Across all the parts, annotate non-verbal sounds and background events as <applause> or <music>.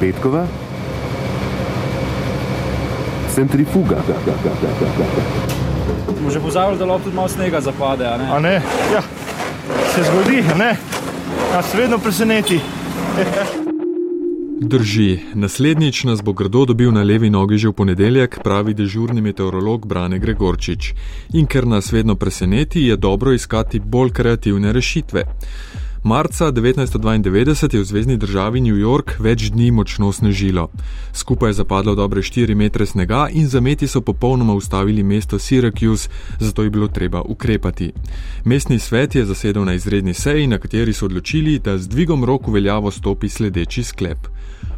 Petkova, centrifuga. Smo že pozabili, da lahko tudi malo snega zapade. a Ne? A ne? Ja, se zgodi, a ne? Nas vedno preseneti. <laughs> Drži, naslednjič nas bo grdo dobil na levi nogi že v ponedeljek, pravi dežurni meteorolog Brane Gregorčič. In ker nas vedno preseneti, je dobro iskati bolj kreativne rešitve. Marca 1992 je v zvezdni državi New York več dni močno snežilo. Skupaj je zapadlo dobre 4 metre snega in zameti so popolnoma ustavili mesto Syracuse, zato je bilo treba ukrepati. Mestni svet je zasedel na izredni seji, na kateri so odločili, da z dvigom rok v veljavo stopi sledeči sklep.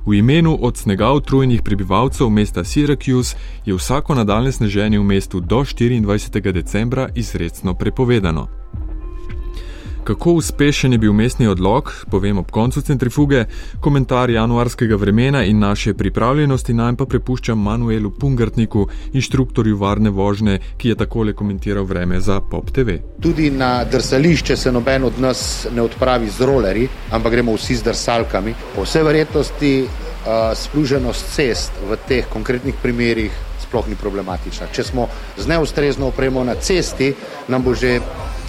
V imenu od snega utrujenih prebivalcev mesta Syracuse je vsako nadaljne sneženje v mestu do 24. decembra izredno prepovedano. Kako uspešen je bil mestni odlog, povem ob koncu centrifuge, komentar januarskega vremena in naše pripravljenosti naj pa prepuščam Manuelu Pungartniku, inštruktorju varne vožnje, ki je takole komentiral vreme za Pop TV. Tudi na drsališče se noben od nas ne odpravi z rolerji, ampak gremo vsi z drsalkami. Po vsej verjetnosti uh, spluženost cest v teh konkretnih primerih sploh ni problematična. Če smo z neustrezno opremo na cesti, nam bo že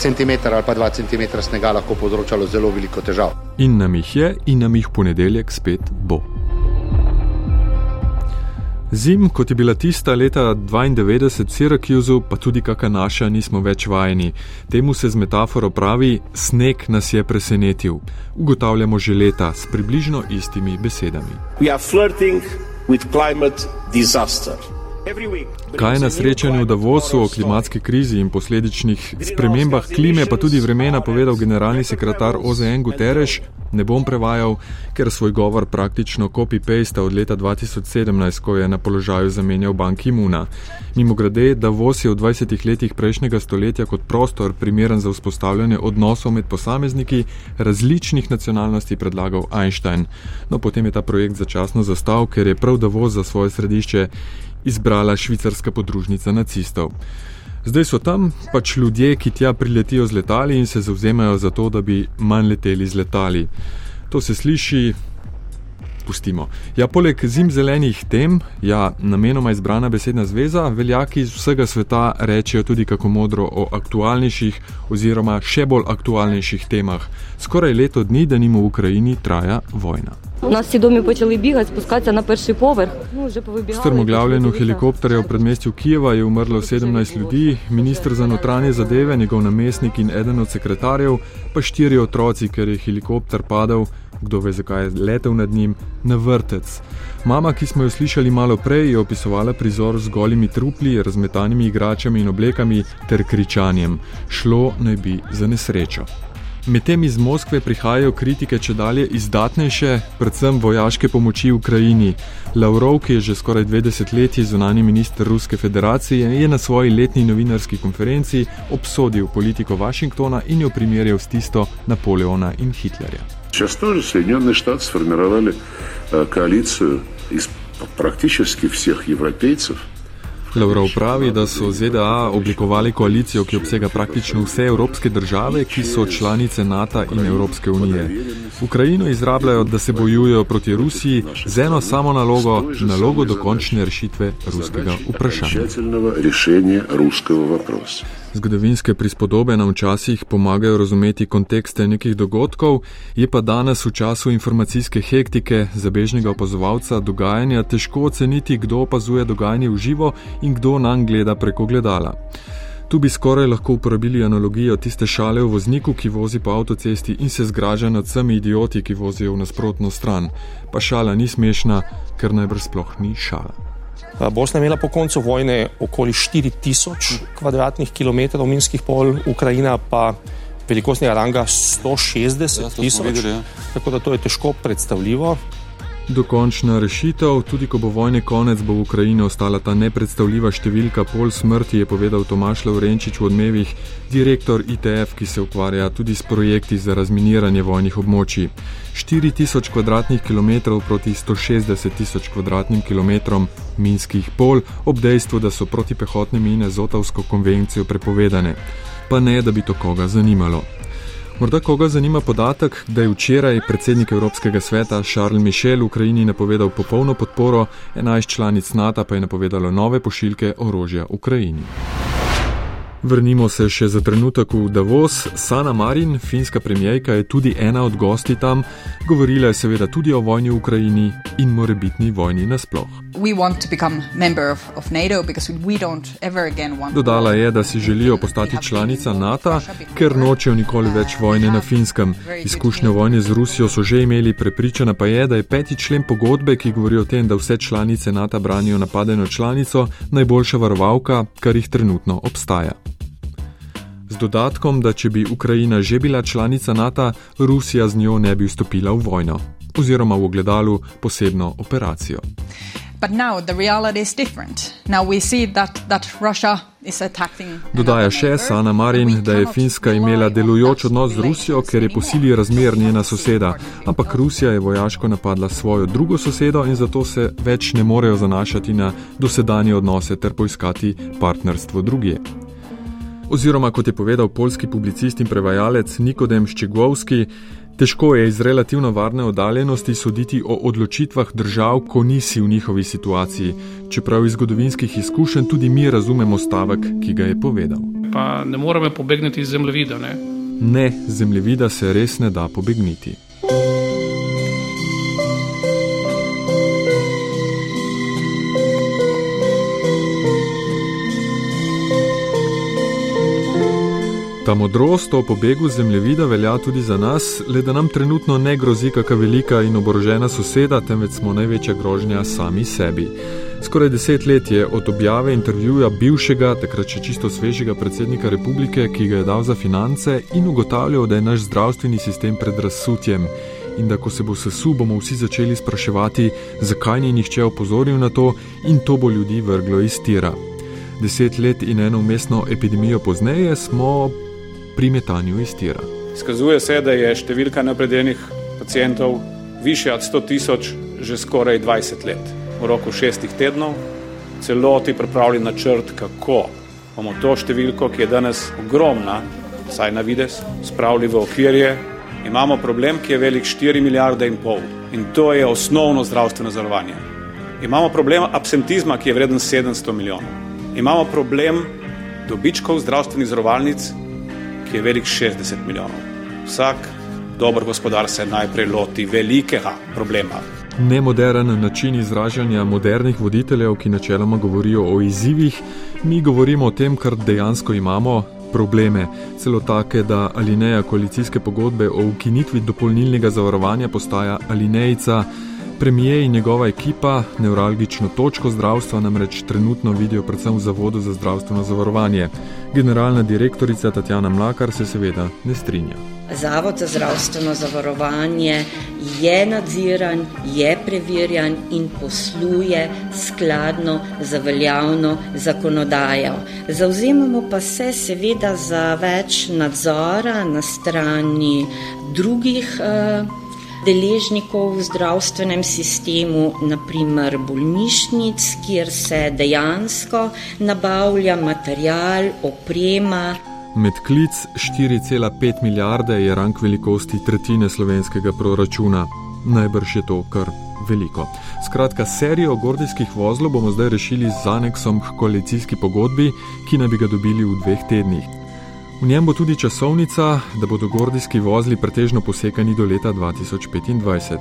centimeter ali pa dva centimetra snega lahko povzročalo zelo veliko težav. In nam jih je, in nam jih ponedeljek spet bo. Zim, kot je bila tista leta 92 v Syracusu, pa tudi kakšna naša, nismo več vajeni. Temu se z metaforo pravi: sneg nas je presenetil. Ugotavljamo že leta s približno istimi besedami. We are flirting with climate disaster. Kaj je na srečanju v Davosu o klimatski krizi in posledičnih spremembah klime, pa tudi vremena, povedal generalni sekretar OZN Guterres, ne bom prevajal, ker svoj govor praktično copy-paste od leta 2017, ko je na položaju zamenjal banki Muna. Mimo grede, Davos je v 20 letih prejšnjega stoletja kot prostor primeren za vzpostavljanje odnosov med posamezniki različnih nacionalnosti predlagal Einstein. No, potem je ta projekt začasno zastal, ker je prav Davos za svoje središče izbrala švicarska podružnica nacistov. Zdaj so tam pač ljudje, ki tja priletijo z letali in se zauzemajo za to, da bi manj leteli z letali. To se sliši. Pustimo. Ja, poleg zimzelenih tem, ja, namenoma izbrana besedna zveza, veljaki iz vsega sveta rečejo tudi kako modro o aktualnejših oziroma še bolj aktualnejših temah. Skoraj leto dni, da nimo v Ukrajini traja vojna. У нас всі домі почали бігати, спускатися на перший поверх. Ну, вже V повибігали. strmoglavljenju helikopterja v predmestju Kijeva je umrlo 17 ljudi, ministr za notranje zadeve, njegov namestnik in eden od sekretarjev, pa štiri otroci, ker je helikopter padel, kdo ve zakaj je letel nad njim, na vrtec. Mama, ki smo jo slišali malo prej, je opisovala prizor z golimi trupli, razmetanimi igračami in oblekami ter kričanjem. Šlo naj bi za nesrečo. Medtem iz Moskve prihajajo kritike če dalje izdatnejše, predvsem vojaške pomoči Ukrajini. Lavrov, ki je že skoraj dve desetletji zunani minister Ruske federacije, je na svoji letni novinarski konferenci obsodil politiko Washingtona in jo primerjal s tisto Napoleona in Hitlerja. Сейчас тоже Соединенные Штаты сформировали э, коалицию из практически всех европейцев. Lavrov pravi, da so ZDA oblikovali koalicijo, ki obsega praktično vse evropske države, ki so članice NATO in Evropske unije. Ukrajino izrabljajo, da se bojujejo proti Rusiji z eno samo nalogo, nalogo dokončne rešitve ruskega vprašanja. Zgodovinske prispodobe nam včasih pomagajo razumeti kontekste nekih dogodkov, je pa danes v času informacijske hektike zabežnega opazovalca dogajanja težko oceniti, kdo opazuje dogajanje v živo in kdo nam gleda preko gledala. Tu bi skoraj lahko uporabili analogijo tiste šale o vozniku, ki vozi po avtocesti in se zgraža nad vsemi idioti, ki vozijo v nasprotno stran. Pa šala ni smešna, ker najbrž sploh ni šala. Bosna je imela po koncu vojne okoli 4000 kvadratnih kilometrov minskih pol, Ukrajina pa velikostnega ranga 160 tisoč. Tako da to je težko predstavljivo. Dokončna rešitev, tudi ko bo vojne konec, bo v Ukrajini ostala ta nepredstavljiva številka pol smrti, je povedal Tomaš Lavrenčič v odmevih, direktor ITF, ki se ukvarja tudi s projekti za razminiranje vojnih območij. 4000 kvadratnih kilometrov proti 160 tisoč kvadratnim kilometrom minskih pol, ob dejstvu, da so protipehotne mine z Otavsko konvencijo prepovedane. Pa ne, da bi to koga zanimalo. Morda koga zanima podatek, da je včeraj predsednik Evropskega sveta Charles Michel Ukrajini napovedal popolno podporo, 11 članic NATO pa je napovedalo nove pošiljke orožja Ukrajini. Vrnimo se še za trenutek v Davos. Sana Marin, finska premijejka, je tudi ena od gosti tam. Govorila je seveda tudi o vojni v Ukrajini in morebitni vojni nasploh. Dodala je, da si želijo postati članica NATO, ker nočejo nikoli več vojne na finskem. Izkušnje vojne z Rusijo so že imeli, prepričana pa je, da je peti člen pogodbe, ki govori o tem, da vse članice NATO branijo napadeno članico, najboljša varovalka, kar jih trenutno obstaja z dodatkom, da če bi Ukrajina že bila članica NATO, Rusija z njo ne bi vstopila v vojno oziroma v ogledalu posebno operacijo. Dodaja še Sana Marin, da je Finska imela delujoč odnos z Rusijo, ker je po sili razmer njena soseda, ampak Rusija je vojaško napadla svojo drugo sosedo in zato se več ne morejo zanašati na dosedanje odnose ter poiskati partnerstvo drugje. Oziroma, kot je povedal polski publicist in prevajalec Nikodem Ščegovski, težko je iz relativno varne oddaljenosti soditi o odločitvah držav, ko nisi v njihovi situaciji, čeprav iz zgodovinskih izkušenj tudi mi razumemo stavek, ki ga je povedal. Pa ne moremo pobegniti iz zemljevida. Ne, ne zemljevida se res ne da pobegniti. Ta modrost o pobegu z zemljevida velja tudi za nas, le da nam trenutno ne grozi kakšna velika in oborožena soseda, temveč smo največja grožnja sami sebi. Skoraj deset let je od objave intervjuja bivšega, takrat še čisto svežega predsednika republike, ki ga je dal za finance in ugotavljal, da je naš zdravstveni sistem pred razsutjem in da ko se bo sesul, bomo vsi začeli spraševati, zakaj ni nihče opozoril na to in to bo ljudi vrglo iz tira. Deset let in eno umestno epidemijo pozneje smo pri metanju iz tira. Skazuje se, da je številka nepredeljenih pacijentov više od 100 tisoč že skoraj 20 let. V roku šestih tednov celoti pripravili načrt, kako bomo to številko, ki je danes ogromna, vsaj na vides, spravili v okvirje. Imamo problem, ki je velik 4 milijarde in pol in to je osnovno zdravstveno zavarovanje. Imamo problem absentizma, ki je vreden 700 milijonov. Imamo problem dobičkov zdravstvenih zavarovalnic, ki je velik 60 milijonov. Vsak dober gospodar se najprej loti velikega problema. Nemoderen način izražanja modernih voditeljev, ki načeloma govorijo o izzivih, mi govorimo o tem, kar dejansko imamo. Probleme, celo take, da alineja koalicijske pogodbe o ukinitvi dopolnilnega zavarovanja postaja alinejica, Premijer in njegova ekipa nevralgično točko zdravstva namreč trenutno vidijo predvsem v Zavodu za zdravstveno zavarovanje. Generalna direktorica Tatjana Mlakar se seveda ne strinja. Zavod za zdravstveno zavarovanje je nadziran, je preverjan in posluje skladno za veljavno zakonodajo. Zauzemamo pa se seveda za več nadzora na strani drugih. Uh, deležnikov v zdravstvenem sistemu, naprimer bolnišnic, kjer se dejansko nabavlja material, oprema. Med klic 4,5 milijarde je rang velikosti tretjine slovenskega proračuna. Najbrž je to kar veliko. Skratka, serijo gordijskih vozlov bomo zdaj rešili z aneksom k koalicijski pogodbi, ki naj bi ga dobili v dveh tednih. V njem bo tudi časovnica, da bodo gordijski vozli pretežno posekani do leta 2025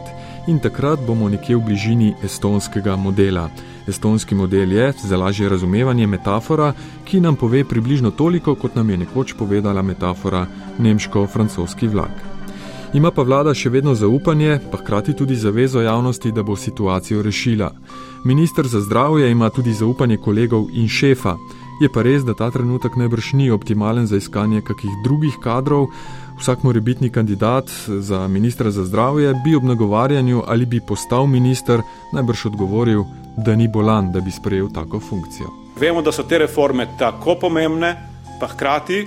in takrat bomo nekje v bližini estonskega modela. Estonski model je, za lažje razumevanje, metafora, ki nam pove približno toliko, kot nam je nekoč povedala metafora nemško-francoski vlak. Ima pa vlada še vedno zaupanje, pa hkrati tudi zavezo javnosti, da bo situacijo rešila. Ministr za zdravje ima tudi zaupanje kolegov in šefa. Je pa res, da ta trenutek najbrž ni optimalen za iskanje kakih drugih kadrov. Vsak morebitni kandidat za ministra za zdravje bi ob nagovarjanju ali bi postal minister najbrž odgovoril, da ni bolan, da bi sprejel tako funkcijo. Vemo, da so te reforme tako pomembne, pa hkrati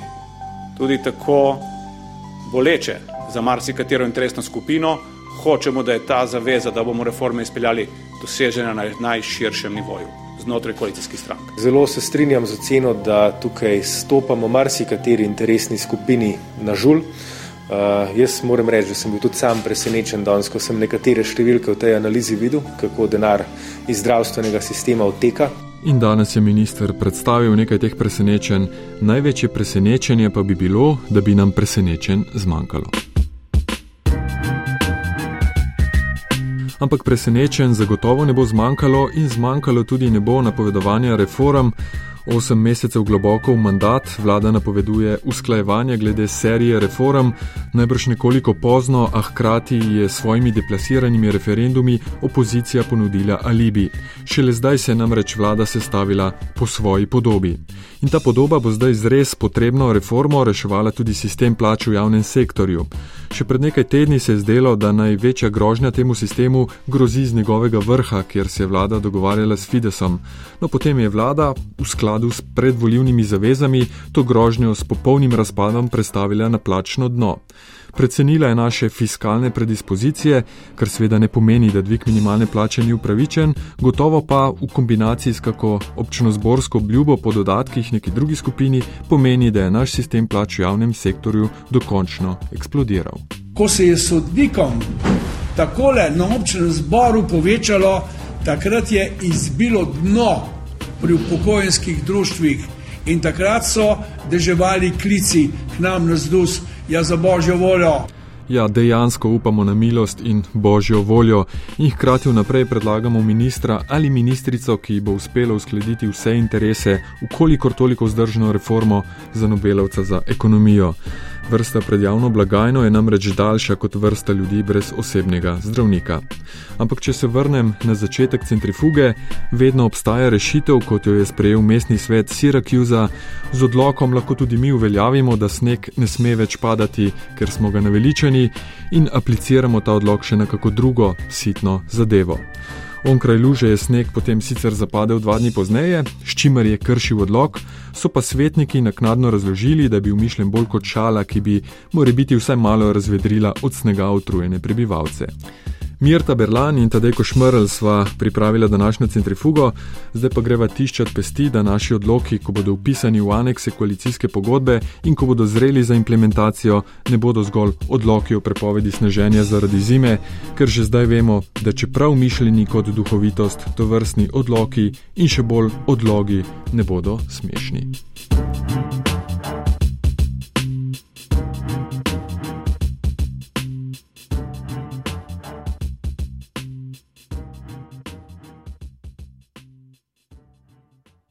tudi tako boleče za marsikatero interesno skupino. Hočemo, da je ta zaveza, da bomo reforme izpeljali, dosežena na najširšem nivoju znotraj koalicijskih strank. Zelo se strinjam z oceno, da tukaj stopamo marsikateri interesni skupini na žul. Uh, jaz moram reči, da sem bil tudi sam presenečen danes, ko sem nekatere številke v tej analizi videl, kako denar iz zdravstvenega sistema odteka. In danes je minister predstavil nekaj teh presenečenj, največje presenečenje pa bi bilo, da bi nam presenečen zmanjkalo. Ampak presenečen zagotovo ne bo zmanjkalo in zmanjkalo tudi ne bo napovedovanja reform, Osem mesecev globoko v mandat vlada napoveduje usklajevanje glede serije reform, najbrž nekoliko pozno, a hkrati je s svojimi deplasiranimi referendumi opozicija ponudila alibi. Šele zdaj se je namreč vlada sestavila po svoji podobi. In ta podoba bo zdaj zres potrebno reformo reševala tudi sistem plač v javnem sektorju. Še pred nekaj tedni se je zdelo, da največja grožnja temu sistemu grozi z njegovega vrha, kjer se je vlada dogovarjala s Fidesom. No potem je vlada v skladu s predvoljivnimi zavezami to grožnjo s popolnim razpadom predstavila na plačno dno. Predcenila je naše fiskalne predispozicije, kar seveda ne pomeni, da dvig minimalne plače ni upravičen, gotovo pa v kombinaciji s kako občinozborsko obljubo po dodatkih neki drugi skupini pomeni, da je naš sistem plač v javnem sektorju dokončno eksplodiral. Ko se je sodnikom takole na občinem zboru povečalo, takrat je izbilo dno pri upokojenskih društvih in takrat so deževali klici k nam na zdus, ja za božjo voljo. Ja, dejansko upamo na milost in božjo voljo in hkrati vnaprej predlagamo ministra ali ministrico, ki bo uspela uskladiti vse interese, ukolikor toliko vzdržno reformo za Nobelovca za ekonomijo. Vrsta pred javno blagajno je namreč daljša kot vrsta ljudi brez osebnega zdravnika. Ampak, če se vrnem na začetek centrifuge, vedno obstaja rešitev, kot jo je sprejel mestni svet Syracuse. Z odlokom lahko tudi mi uveljavimo, da sneg ne sme več padati, ker smo ga naveličeni, in apliciramo ta odlok še na kako drugo sitno zadevo. Onkraj luže je sneg potem sicer zapadel dva dni pozneje, s čimer je kršil odlog, so pa svetniki naknadno razložili, da bi bil mišljen bolj kot šala, ki bi morda vsaj malo razvedrila od snega utrujene prebivalce. Mirta Berlan in Tadej Košmrl sva pripravila današnjo centrifugo, zdaj pa greva tiščat pesti, da naši odloki, ko bodo upisani v anekse koalicijske pogodbe in ko bodo zreli za implementacijo, ne bodo zgolj odloki o prepovedi sneženja zaradi zime, ker že zdaj vemo, da čeprav mišljeni kot duhovitost, to vrstni odloki in še bolj odlogi ne bodo smešni.